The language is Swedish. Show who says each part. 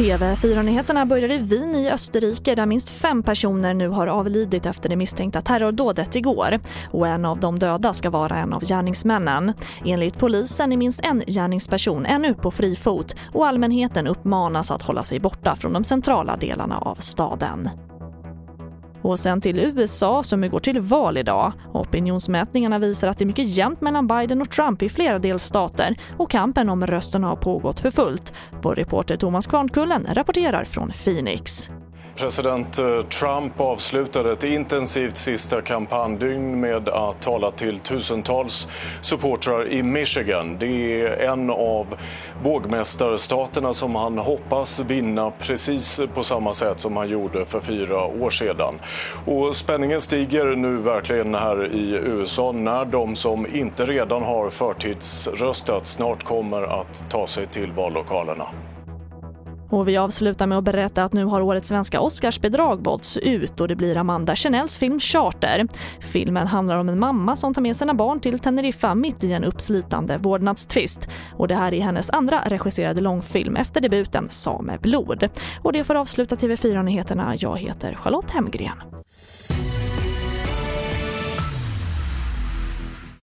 Speaker 1: TV4-nyheterna börjar i Wien i Österrike där minst fem personer nu har avlidit efter det misstänkta terrordådet igår. Och en av de döda ska vara en av gärningsmännen. Enligt polisen är minst en gärningsperson ännu på fri fot och allmänheten uppmanas att hålla sig borta från de centrala delarna av staden. Och sen till USA som går till val idag. Opinionsmätningarna visar att det är mycket jämnt mellan Biden och Trump i flera delstater och kampen om rösterna har pågått för fullt. Vår reporter Thomas Kvarnkullen rapporterar från Phoenix.
Speaker 2: President eh, Trump avslutade ett intensivt sista kampanjdygn med att tala till tusentals supportrar i Michigan. Det är en av vågmästarstaterna som han hoppas vinna precis på samma sätt som han gjorde för fyra år sedan. Och spänningen stiger nu verkligen här i USA när de som inte redan har förtidsröstat snart kommer att ta sig till vallokalerna.
Speaker 1: Och vi avslutar med att berätta att nu har årets svenska Oscarsbidrag valts ut och det blir Amanda Chanels film Charter. Filmen handlar om en mamma som tar med sina barn till Teneriffa mitt i en uppslitande vårdnadstvist. Och det här är hennes andra regisserade långfilm efter debuten Sameblod. Och det får avsluta TV4-nyheterna. Jag heter Charlotte Hemgren.